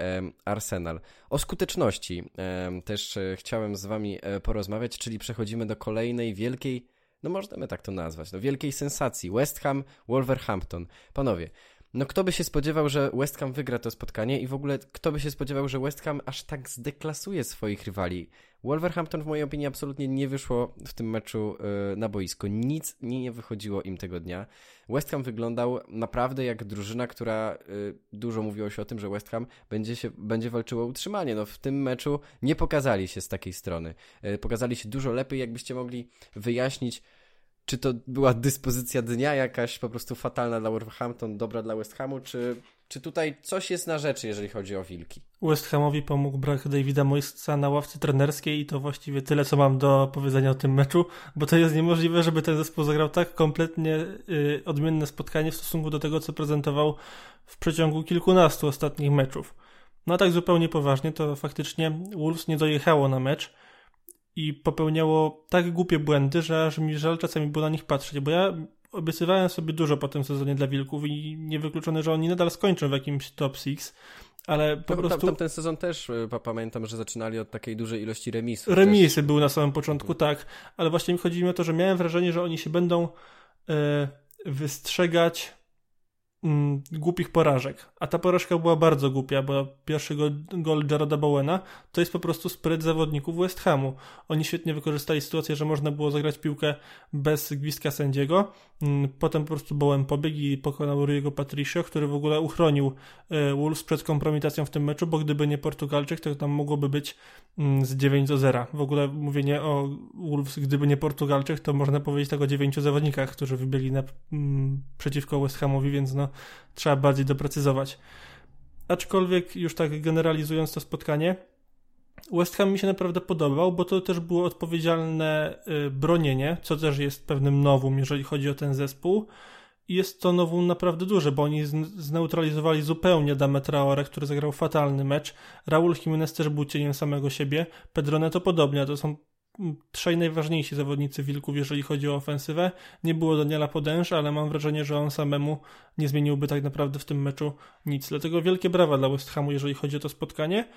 Arsenal. O skuteczności e, też e, chciałem z wami e, porozmawiać, czyli przechodzimy do kolejnej wielkiej no możemy tak to nazwać, no wielkiej sensacji. West Ham, Wolverhampton. Panowie, no kto by się spodziewał, że West Ham wygra to spotkanie i w ogóle kto by się spodziewał, że West Ham aż tak zdeklasuje swoich rywali. Wolverhampton w mojej opinii absolutnie nie wyszło w tym meczu yy, na boisko. Nic nie wychodziło im tego dnia. West Ham wyglądał naprawdę jak drużyna, która yy, dużo mówiło się o tym, że West Ham będzie, się, będzie walczyło o utrzymanie. No w tym meczu nie pokazali się z takiej strony. Yy, pokazali się dużo lepiej, jakbyście mogli wyjaśnić czy to była dyspozycja dnia jakaś po prostu fatalna dla Wolverhampton, dobra dla West Hamu, czy, czy tutaj coś jest na rzeczy, jeżeli chodzi o Wilki? West Hamowi pomógł brak Davida Moisa na ławce trenerskiej i to właściwie tyle, co mam do powiedzenia o tym meczu, bo to jest niemożliwe, żeby ten zespół zagrał tak kompletnie y, odmienne spotkanie w stosunku do tego, co prezentował w przeciągu kilkunastu ostatnich meczów. No a tak zupełnie poważnie, to faktycznie Wolves nie dojechało na mecz, i popełniało tak głupie błędy, że aż mi żal czasami było na nich patrzeć, bo ja obiecywałem sobie dużo po tym sezonie dla Wilków i niewykluczone, że oni nadal skończą w jakimś top 6, ale po tam, prostu... Tam, tam ten sezon też y, pamiętam, że zaczynali od takiej dużej ilości remisów. Remisy też. były na samym początku, tak, ale właśnie mi chodzi mi o to, że miałem wrażenie, że oni się będą e, wystrzegać mm, głupich porażek. A ta porażka była bardzo głupia, bo pierwszy gol, gol Jarada Bowena to jest po prostu spryt zawodników West Hamu. Oni świetnie wykorzystali sytuację, że można było zagrać piłkę bez gwizdka sędziego. Mm, potem po prostu Bowen pobiegł i pokonał Ruyego Patricio, który w ogóle uchronił e, Wolves przed kompromitacją w tym meczu, bo gdyby nie Portugalczyk, to tam mogłoby być mm, z 9 do 0. W ogóle mówienie o Wolves, gdyby nie Portugalczyk, to można powiedzieć tak o 9 zawodnikach, którzy wybiegli na, mm, przeciwko West Hamowi, więc no trzeba bardziej doprecyzować. Aczkolwiek już tak generalizując to spotkanie, West Ham mi się naprawdę podobał, bo to też było odpowiedzialne y, bronienie, co też jest pewnym nowum, jeżeli chodzi o ten zespół. I jest to nowum naprawdę duże, bo oni zneutralizowali zupełnie Dame Traore, który zagrał fatalny mecz. Raul Jimenez też był cieniem samego siebie. Pedrone to podobnie, to są trzej najważniejsi zawodnicy Wilków, jeżeli chodzi o ofensywę. Nie było Daniela Podęża, ale mam wrażenie, że on samemu nie zmieniłby tak naprawdę w tym meczu nic. Dlatego wielkie brawa dla West Hamu, jeżeli chodzi o to spotkanie.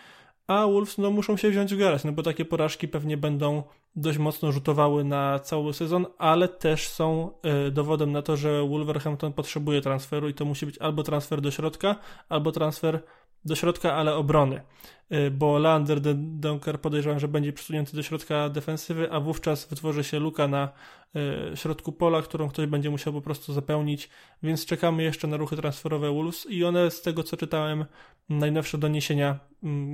A Wolves no, muszą się wziąć w garać, no bo takie porażki pewnie będą dość mocno rzutowały na cały sezon, ale też są y, dowodem na to, że Wolverhampton potrzebuje transferu i to musi być albo transfer do środka, albo transfer do środka, ale obrony. Y, bo Lander Dunker podejrzewam, że będzie przesunięty do środka defensywy, a wówczas wytworzy się luka na y, środku pola, którą ktoś będzie musiał po prostu zapełnić, więc czekamy jeszcze na ruchy transferowe Wolves i one z tego co czytałem, najnowsze doniesienia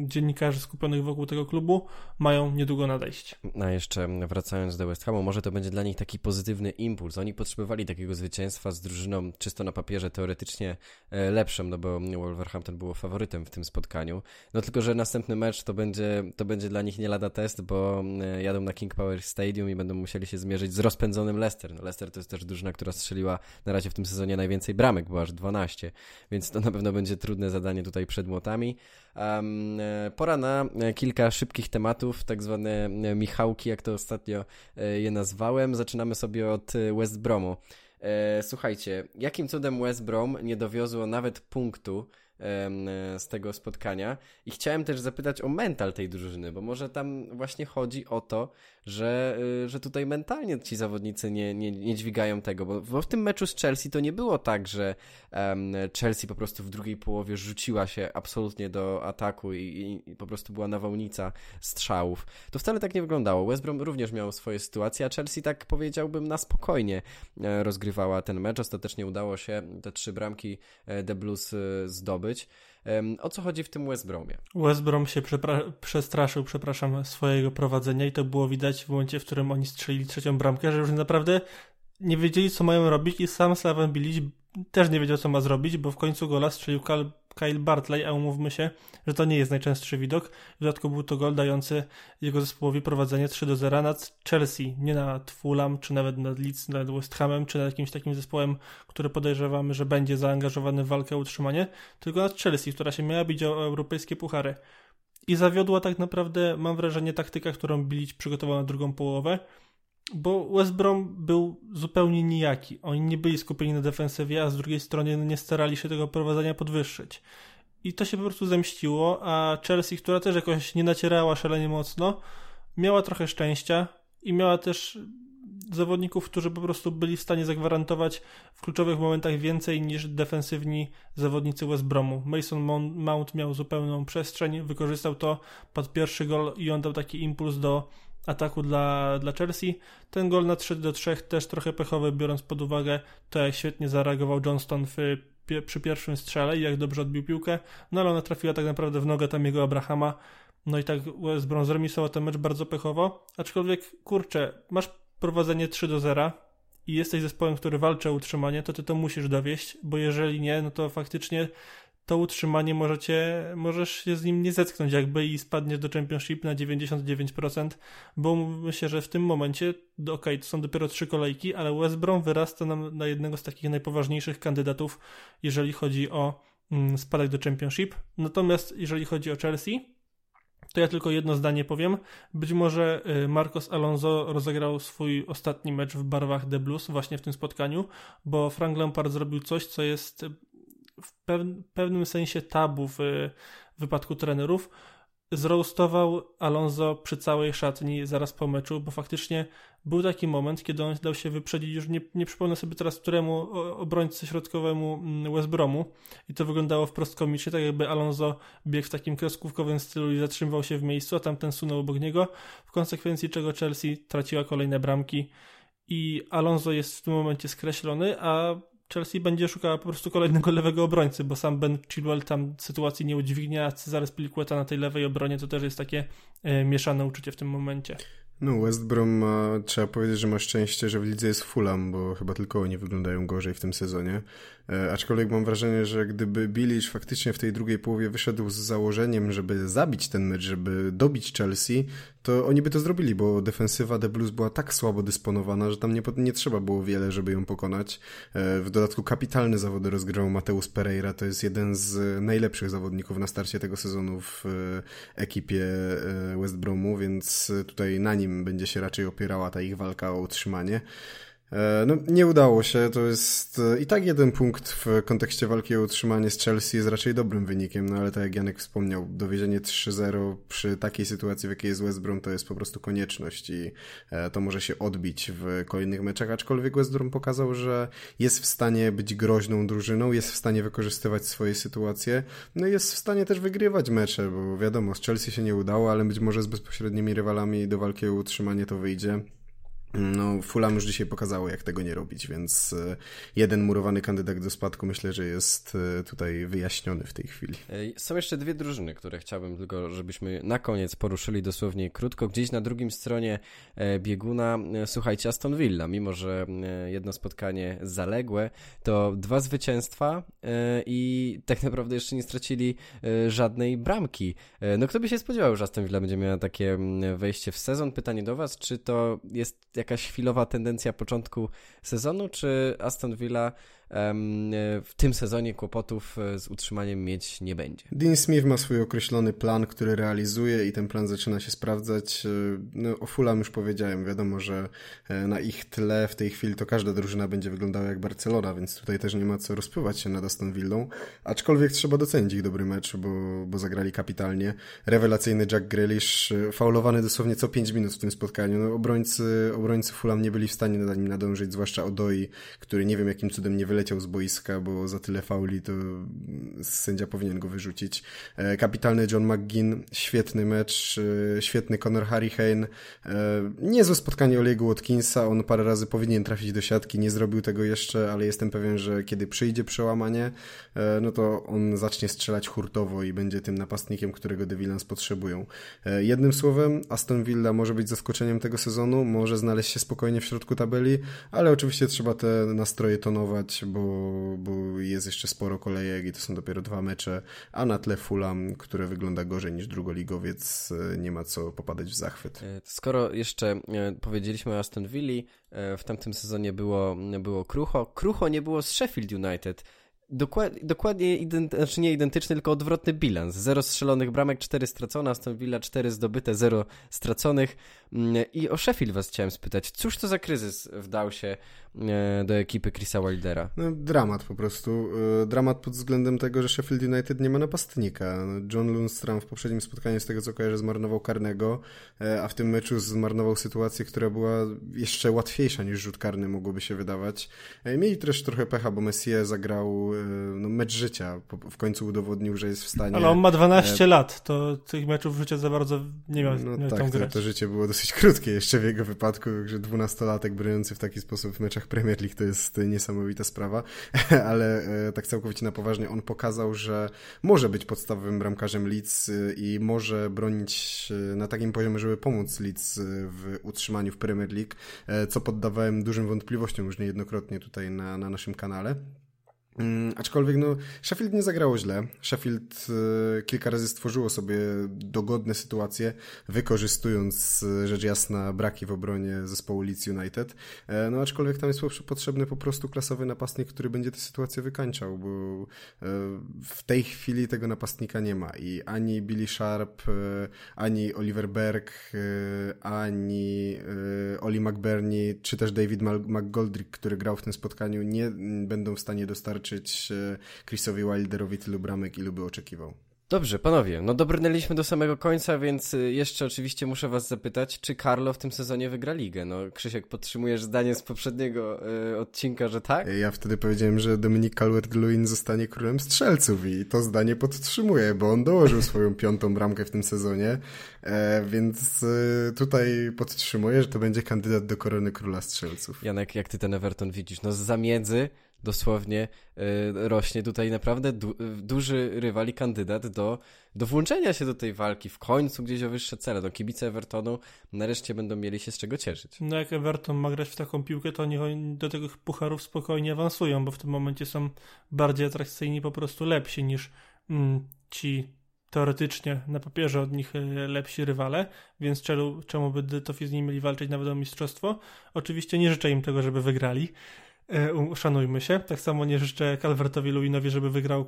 dziennikarzy skupionych wokół tego klubu mają niedługo nadejść. A jeszcze wracając do West Hamu, może to będzie dla nich taki pozytywny impuls. Oni potrzebowali takiego zwycięstwa z drużyną czysto na papierze teoretycznie e, lepszą, no bo Wolverhampton było faworytem w tym spotkaniu. No tylko, że następny mecz to będzie, to będzie dla nich nie lada test, bo e, jadą na King Power Stadium i będą musieli się zmierzyć z rozpędzonym Leicester. No Leicester to jest też drużyna, która strzeliła na razie w tym sezonie najwięcej bramek, bo aż 12, więc to na pewno będzie trudne zadanie tutaj przed młotami. Um, pora na kilka szybkich tematów, tak zwane Michałki, jak to ostatnio je nazwałem. Zaczynamy sobie od West Bromu. Słuchajcie, jakim cudem West Brom nie dowiozło nawet punktu z tego spotkania. I chciałem też zapytać o mental tej drużyny, bo może tam właśnie chodzi o to, że, y, że tutaj mentalnie ci zawodnicy nie, nie, nie dźwigają tego, bo, bo w tym meczu z Chelsea to nie było tak, że um, Chelsea po prostu w drugiej połowie rzuciła się absolutnie do ataku i, i, i, po prostu była nawałnica strzałów. To wcale tak nie wyglądało. West Brom również miał swoje sytuacje, a Chelsea tak powiedziałbym na spokojnie e, rozgrywała ten mecz. Ostatecznie udało się te trzy bramki The Blues e, zdobyć. O co chodzi w tym West Bromie? West Brom się przepra- przestraszył, przepraszam, swojego prowadzenia i to było widać w momencie, w którym oni strzelili trzecią bramkę, że już naprawdę nie wiedzieli, co mają robić i sam Slaven Bilic też nie wiedział, co ma zrobić, bo w końcu gola strzelił Kyle Bartley, a umówmy się, że to nie jest najczęstszy widok. W dodatku był to gol dający jego zespołowi prowadzenie 3 do 0 nad Chelsea, nie nad Fulham, czy nawet nad Leeds, nad West Hamem, czy nad jakimś takim zespołem, który podejrzewamy, że będzie zaangażowany w walkę o utrzymanie, tylko nad Chelsea, która się miała bić o europejskie puchary. I zawiodła tak naprawdę, mam wrażenie, taktyka, którą Bilic przygotował na drugą połowę, bo West Brom był zupełnie nijaki. Oni nie byli skupieni na defensywie, a z drugiej strony nie starali się tego prowadzenia podwyższyć. I to się po prostu zemściło, a Chelsea, która też jakoś nie nacierała szalenie mocno, miała trochę szczęścia i miała też zawodników, którzy po prostu byli w stanie zagwarantować w kluczowych momentach więcej niż defensywni zawodnicy West Bromu. Mason Mount miał zupełną przestrzeń, wykorzystał to, pod pierwszy gol i on dał taki impuls do ataku dla, dla Chelsea. Ten gol na 3 do 3 też trochę pechowy, biorąc pod uwagę to, jak świetnie zareagował Johnston w, przy pierwszym strzale i jak dobrze odbił piłkę, no ale ona trafiła tak naprawdę w nogę tam jego Abrahama. No i tak West Brom zremisował ten mecz bardzo pechowo, aczkolwiek kurczę, masz prowadzenie 3 do 0 i jesteś zespołem, który walczy o utrzymanie, to ty to musisz dowieść, bo jeżeli nie, no to faktycznie to utrzymanie możecie, możesz się z nim nie zetknąć jakby i spadniesz do Championship na 99%, bo myślę, że w tym momencie, okej, okay, to są dopiero trzy kolejki, ale West Brom wyrasta nam na jednego z takich najpoważniejszych kandydatów, jeżeli chodzi o mm, spadek do Championship. Natomiast jeżeli chodzi o Chelsea, to ja tylko jedno zdanie powiem. Być może y, Marcos Alonso rozegrał swój ostatni mecz w barwach The Blues właśnie w tym spotkaniu, bo Frank Lampard zrobił coś, co jest w pewnym sensie tabu w wypadku trenerów, zroastował Alonso przy całej szatni zaraz po meczu, bo faktycznie był taki moment, kiedy on dał się wyprzedzić, już nie, nie przypomnę sobie teraz któremu obrońcy środkowemu mm, West Bromu i to wyglądało wprost komicznie, tak jakby Alonso biegł w takim kreskówkowym stylu i zatrzymywał się w miejscu, a tamten sunął obok niego, w konsekwencji czego Chelsea traciła kolejne bramki i Alonso jest w tym momencie skreślony, a Chelsea będzie szukała po prostu kolejnego lewego obrońcy, bo sam Ben Chilwell tam sytuacji nie udźwignie, a Cezary Spilicueta na tej lewej obronie to też jest takie e, mieszane uczucie w tym momencie. No, West Brom ma, trzeba powiedzieć, że ma szczęście, że w lidze jest Fulham, bo chyba tylko oni wyglądają gorzej w tym sezonie. E, aczkolwiek mam wrażenie, że gdyby Bilic faktycznie w tej drugiej połowie wyszedł z założeniem, żeby zabić ten mecz, żeby dobić Chelsea, to oni by to zrobili, bo defensywa The Blues była tak słabo dysponowana, że tam nie, nie trzeba było wiele, żeby ją pokonać. E, w dodatku kapitalny zawody rozgrywał Mateusz Pereira, to jest jeden z najlepszych zawodników na starcie tego sezonu w e, ekipie West Bromu, więc tutaj na nim będzie się raczej opierała ta ich walka o utrzymanie. E, no, nie udało się, to jest e, i tak jeden punkt w kontekście walki o utrzymanie z Chelsea jest raczej dobrym wynikiem, no ale tak jak Janek wspomniał, dowiezienie 3-0 przy takiej sytuacji, w jakiej jest West Brom, to jest po prostu konieczność i e, to może się odbić w kolejnych meczach, aczkolwiek West Brom pokazał, że jest w stanie być groźną drużyną, jest w stanie wykorzystywać swoje sytuacje, no i jest w stanie też wygrywać mecze, bo wiadomo, z Chelsea się nie udało, ale być może z bezpośrednimi rywalami do walki o utrzymanie to wyjdzie. No, Fulham już dzisiaj pokazało, jak tego nie robić, więc e, jeden murowany kandydat do spadku myślę, że jest e, tutaj wyjaśniony w tej chwili. Są jeszcze dwie drużyny, które chciałbym tylko, żebyśmy na koniec poruszyli dosłownie krótko. Gdzieś na drugim stronie e, bieguna, słuchajcie, Aston Villa, mimo że jedno spotkanie zaległe, to dwa zwycięstwa i tak naprawdę jeszcze nie stracili żadnej bramki. No kto by się spodziewał, że Aston Villa będzie miała takie wejście w sezon? Pytanie do Was, czy to jest jakaś chwilowa tendencja początku sezonu, czy Aston Villa w tym sezonie kłopotów e, z utrzymaniem mieć nie będzie. Dean Smith ma swój określony plan, który realizuje i ten plan zaczyna się sprawdzać. E, no, o Fulham już powiedziałem, wiadomo, że e, na ich tle w tej chwili to każda drużyna będzie wyglądała jak Barcelona, więc tutaj też nie ma co rozpływać się nad Aston Villą, aczkolwiek trzeba docenić ich dobry mecz, bo, bo zagrali kapitalnie. Rewelacyjny Jack Grealish, faulowany dosłownie co 5 minut w tym spotkaniu. No, obrońcy, obrońcy Fulham nie byli w stanie na nim nadążyć, zwłaszcza Odoi, który nie wiem jakim cudem nie wyleciał z boiska, bo za tyle fauli to sędzia powinien go wyrzucić. E, kapitalny John McGinn, świetny mecz, e, świetny Conor Harryhane, niezłe spotkanie Olegu Watkinsa, on parę razy powinien trafić do siatki, nie zrobił tego jeszcze, ale jestem pewien, że kiedy przyjdzie przełamanie, e, no to on zacznie strzelać hurtowo i będzie tym napastnikiem, którego Villains potrzebują. Jednym słowem, Aston Villa może być zaskoczeniem tego sezonu, może znaleźć się spokojnie w środku tabeli, ale oczywiście trzeba te nastroje tonować, bo, bo jest jeszcze sporo kolejek i to są dopiero dwa mecze, a na tle Fulham, które wygląda gorzej niż drugoligowiec, e, nie ma co popadać w zachwyt. E, skoro jeszcze e, powiedzieliśmy o Aston Villa, w tamtym sezonie było, było krucho. Krucho nie było z Sheffield United. Dokład, dokładnie, ident, znaczy nie identyczny, tylko odwrotny bilans. Zero strzelonych bramek, cztery stracone, Aston Villa cztery zdobyte, zero straconych. Mm, I o Sheffield was chciałem spytać. Cóż to za kryzys wdał się e, do ekipy Chrisa Wildera? No, dramat po prostu. E, dramat pod względem tego, że Sheffield United nie ma napastnika. No, John Lundstrom w poprzednim spotkaniu, z tego co kojarzę, zmarnował karnego, e, a w tym meczu zmarnował sytuację, która była jeszcze łatwiejsza niż rzut karny, mogłoby się wydawać. Mieli też trochę pecha, bo Messie zagrał no, mecz życia. W końcu udowodnił, że jest w stanie... Ale on ma 12 lat, to tych meczów życia za bardzo nie miał, no, tak, to, to życie było dosyć dosyć krótkie jeszcze w jego wypadku, że dwunastolatek broniący w taki sposób w meczach Premier League to jest niesamowita sprawa, ale e, tak całkowicie na poważnie on pokazał, że może być podstawowym bramkarzem Leeds e, i może bronić e, na takim poziomie, żeby pomóc Leeds w utrzymaniu w Premier League, co poddawałem dużym wątpliwościom już niejednokrotnie tutaj na, na naszym kanale. Mm, aczkolwiek no, Sheffield nie zagrało źle. Sheffield y, kilka razy stworzyło sobie dogodne sytuacje, wykorzystując y, rzecz jasna braki w obronie zespołu Leeds United. E, no aczkolwiek tam jest potrzebny po prostu klasowy napastnik, który będzie tę sytuację wykańczał, bo e, w tej chwili tego napastnika nie ma i ani Billy Sharp, e, ani Oliver Berg, ani Oli McBurney, czy też David McGoldrick, który grał w tym spotkaniu, nie będą w stanie dostarczyć dostarczyć e, Chrisowi Wilderowi tylu bramek, ilu by oczekiwał. Dobrze, panowie, no dobrnęliśmy do samego końca, więc y, jeszcze oczywiście muszę was zapytać, czy Carlo w tym sezonie wygra ligę? No, Krzysiek, podtrzymujesz zdanie z poprzedniego y, odcinka, że tak? Ja wtedy powiedziałem, że Dominik Calvert-Lewin zostanie królem strzelców i to zdanie podtrzymuję, bo on dołożył swoją piątą bramkę w tym sezonie, e, więc e, tutaj podtrzymuję, że to będzie kandydat do korony króla strzelców. Janek, jak ty ten Everton widzisz? No z zamiedzy dosłownie y, rośnie tutaj naprawdę du duży rywal i kandydat do, do włączenia się do tej walki w końcu gdzieś o wyższe cele. No kibice Evertonu nareszcie będą mieli się z czego cieszyć. No jak Everton ma grać w taką piłkę, to oni do tych pucharów spokojnie awansują, bo w tym momencie są bardziej atrakcyjni, po prostu lepsi niż mm, ci teoretycznie na papierze od nich e, lepsi rywale, więc czemu, czemu by to z nimi mieli walczyć nawet o mistrzostwo? Oczywiście nie życzę im tego, żeby wygrali, E, szanujmy się. Tak samo nie życzę Calvertowi Luinowi, żeby wygrał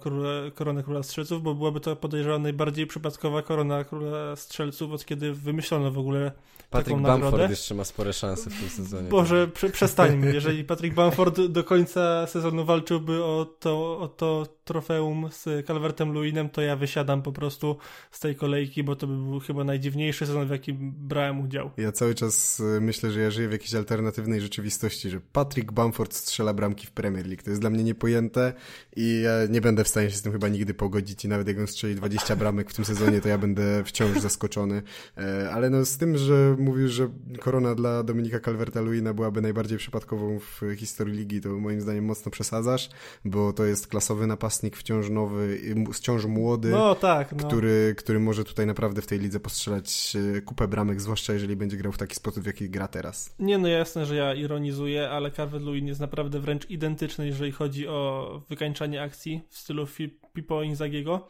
koronę Króla Strzelców, bo byłaby to podejrzewam najbardziej przypadkowa korona Króla Strzelców, od kiedy wymyślono w ogóle Patrick taką Bamford nagrodę. jeszcze ma spore szanse w tym sezonie. Boże, prze, przestańmy. Jeżeli Patrick Bamford do końca sezonu walczyłby o to, o to trofeum z Calvertem Luinem, to ja wysiadam po prostu z tej kolejki, bo to by był chyba najdziwniejszy sezon, w jakim brałem udział. Ja cały czas y, myślę, że ja żyję w jakiejś alternatywnej rzeczywistości, że Patrick Bamford strzela bramki w Premier League. To jest dla mnie niepojęte i ja nie będę w stanie się z tym chyba nigdy pogodzić i nawet jak on strzeli 20 bramek w tym sezonie, to ja będę wciąż zaskoczony. E, ale no z tym, że mówisz, że korona dla Dominika Calverta-Luina byłaby najbardziej przypadkową w historii ligi, to moim zdaniem mocno przesadzasz, bo to jest klasowy napastnik wciąż nowy, wciąż młody, no, tak, no. który, który może tutaj naprawdę w tej lidze postrzelać e, kupę bramek, zwłaszcza jeżeli będzie grał w taki sposób, w jaki gra teraz. Nie, no jasne, że ja ironizuję, ale Calvert-Lewin jest naprawdę wręcz identyczny, jeżeli chodzi o wykańczanie akcji w stylu Pipo Inzagiego,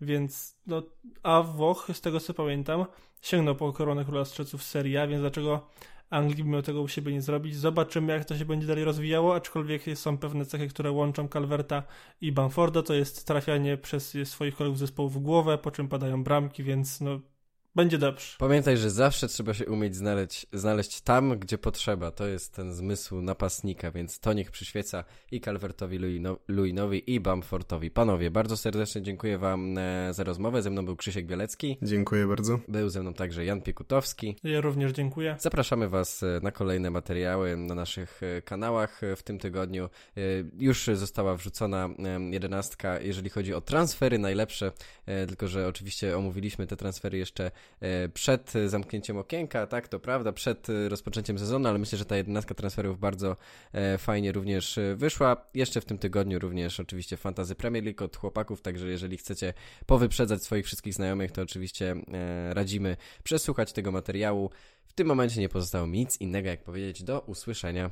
więc no, a Włoch, z tego co pamiętam, sięgnął po koronę Króla Strzelców Serie A, więc dlaczego Anglii mimo tego u siebie nie zrobić? Zobaczymy, jak to się będzie dalej rozwijało, aczkolwiek są pewne cechy, które łączą Calverta i Bamforda, to jest trafianie przez swoich kolegów zespołu w głowę, po czym padają bramki, więc no będzie dobrze. Pamiętaj, że zawsze trzeba się umieć znaleźć, znaleźć tam, gdzie potrzeba. To jest ten zmysł napastnika, więc to niech przyświeca i Calvertowi Luinowi i Bamfortowi. Panowie, bardzo serdecznie dziękuję wam e, za rozmowę. Ze mną był Krzysiek Bielecki. Dziękuję bardzo. Był ze mną także Jan Piekutowski. Ja również dziękuję. Zapraszamy was e, na kolejne materiały na naszych e, kanałach w tym tygodniu. Już została wrzucona jedenastka, jeżeli chodzi o transfery najlepsze, tylko że oczywiście omówiliśmy te transfery jeszcze przed zamknięciem okienka, tak, to prawda, przed rozpoczęciem sezonu, ale myślę, że ta jedenastka transferów bardzo e, fajnie również wyszła. Jeszcze w tym tygodniu również oczywiście Fantazy Premier League od chłopaków, także jeżeli chcecie powyprzedzać swoich wszystkich znajomych, to oczywiście e, radzimy przesłuchać tego materiału. W tym momencie nie pozostało mi nic innego jak powiedzieć do usłyszenia.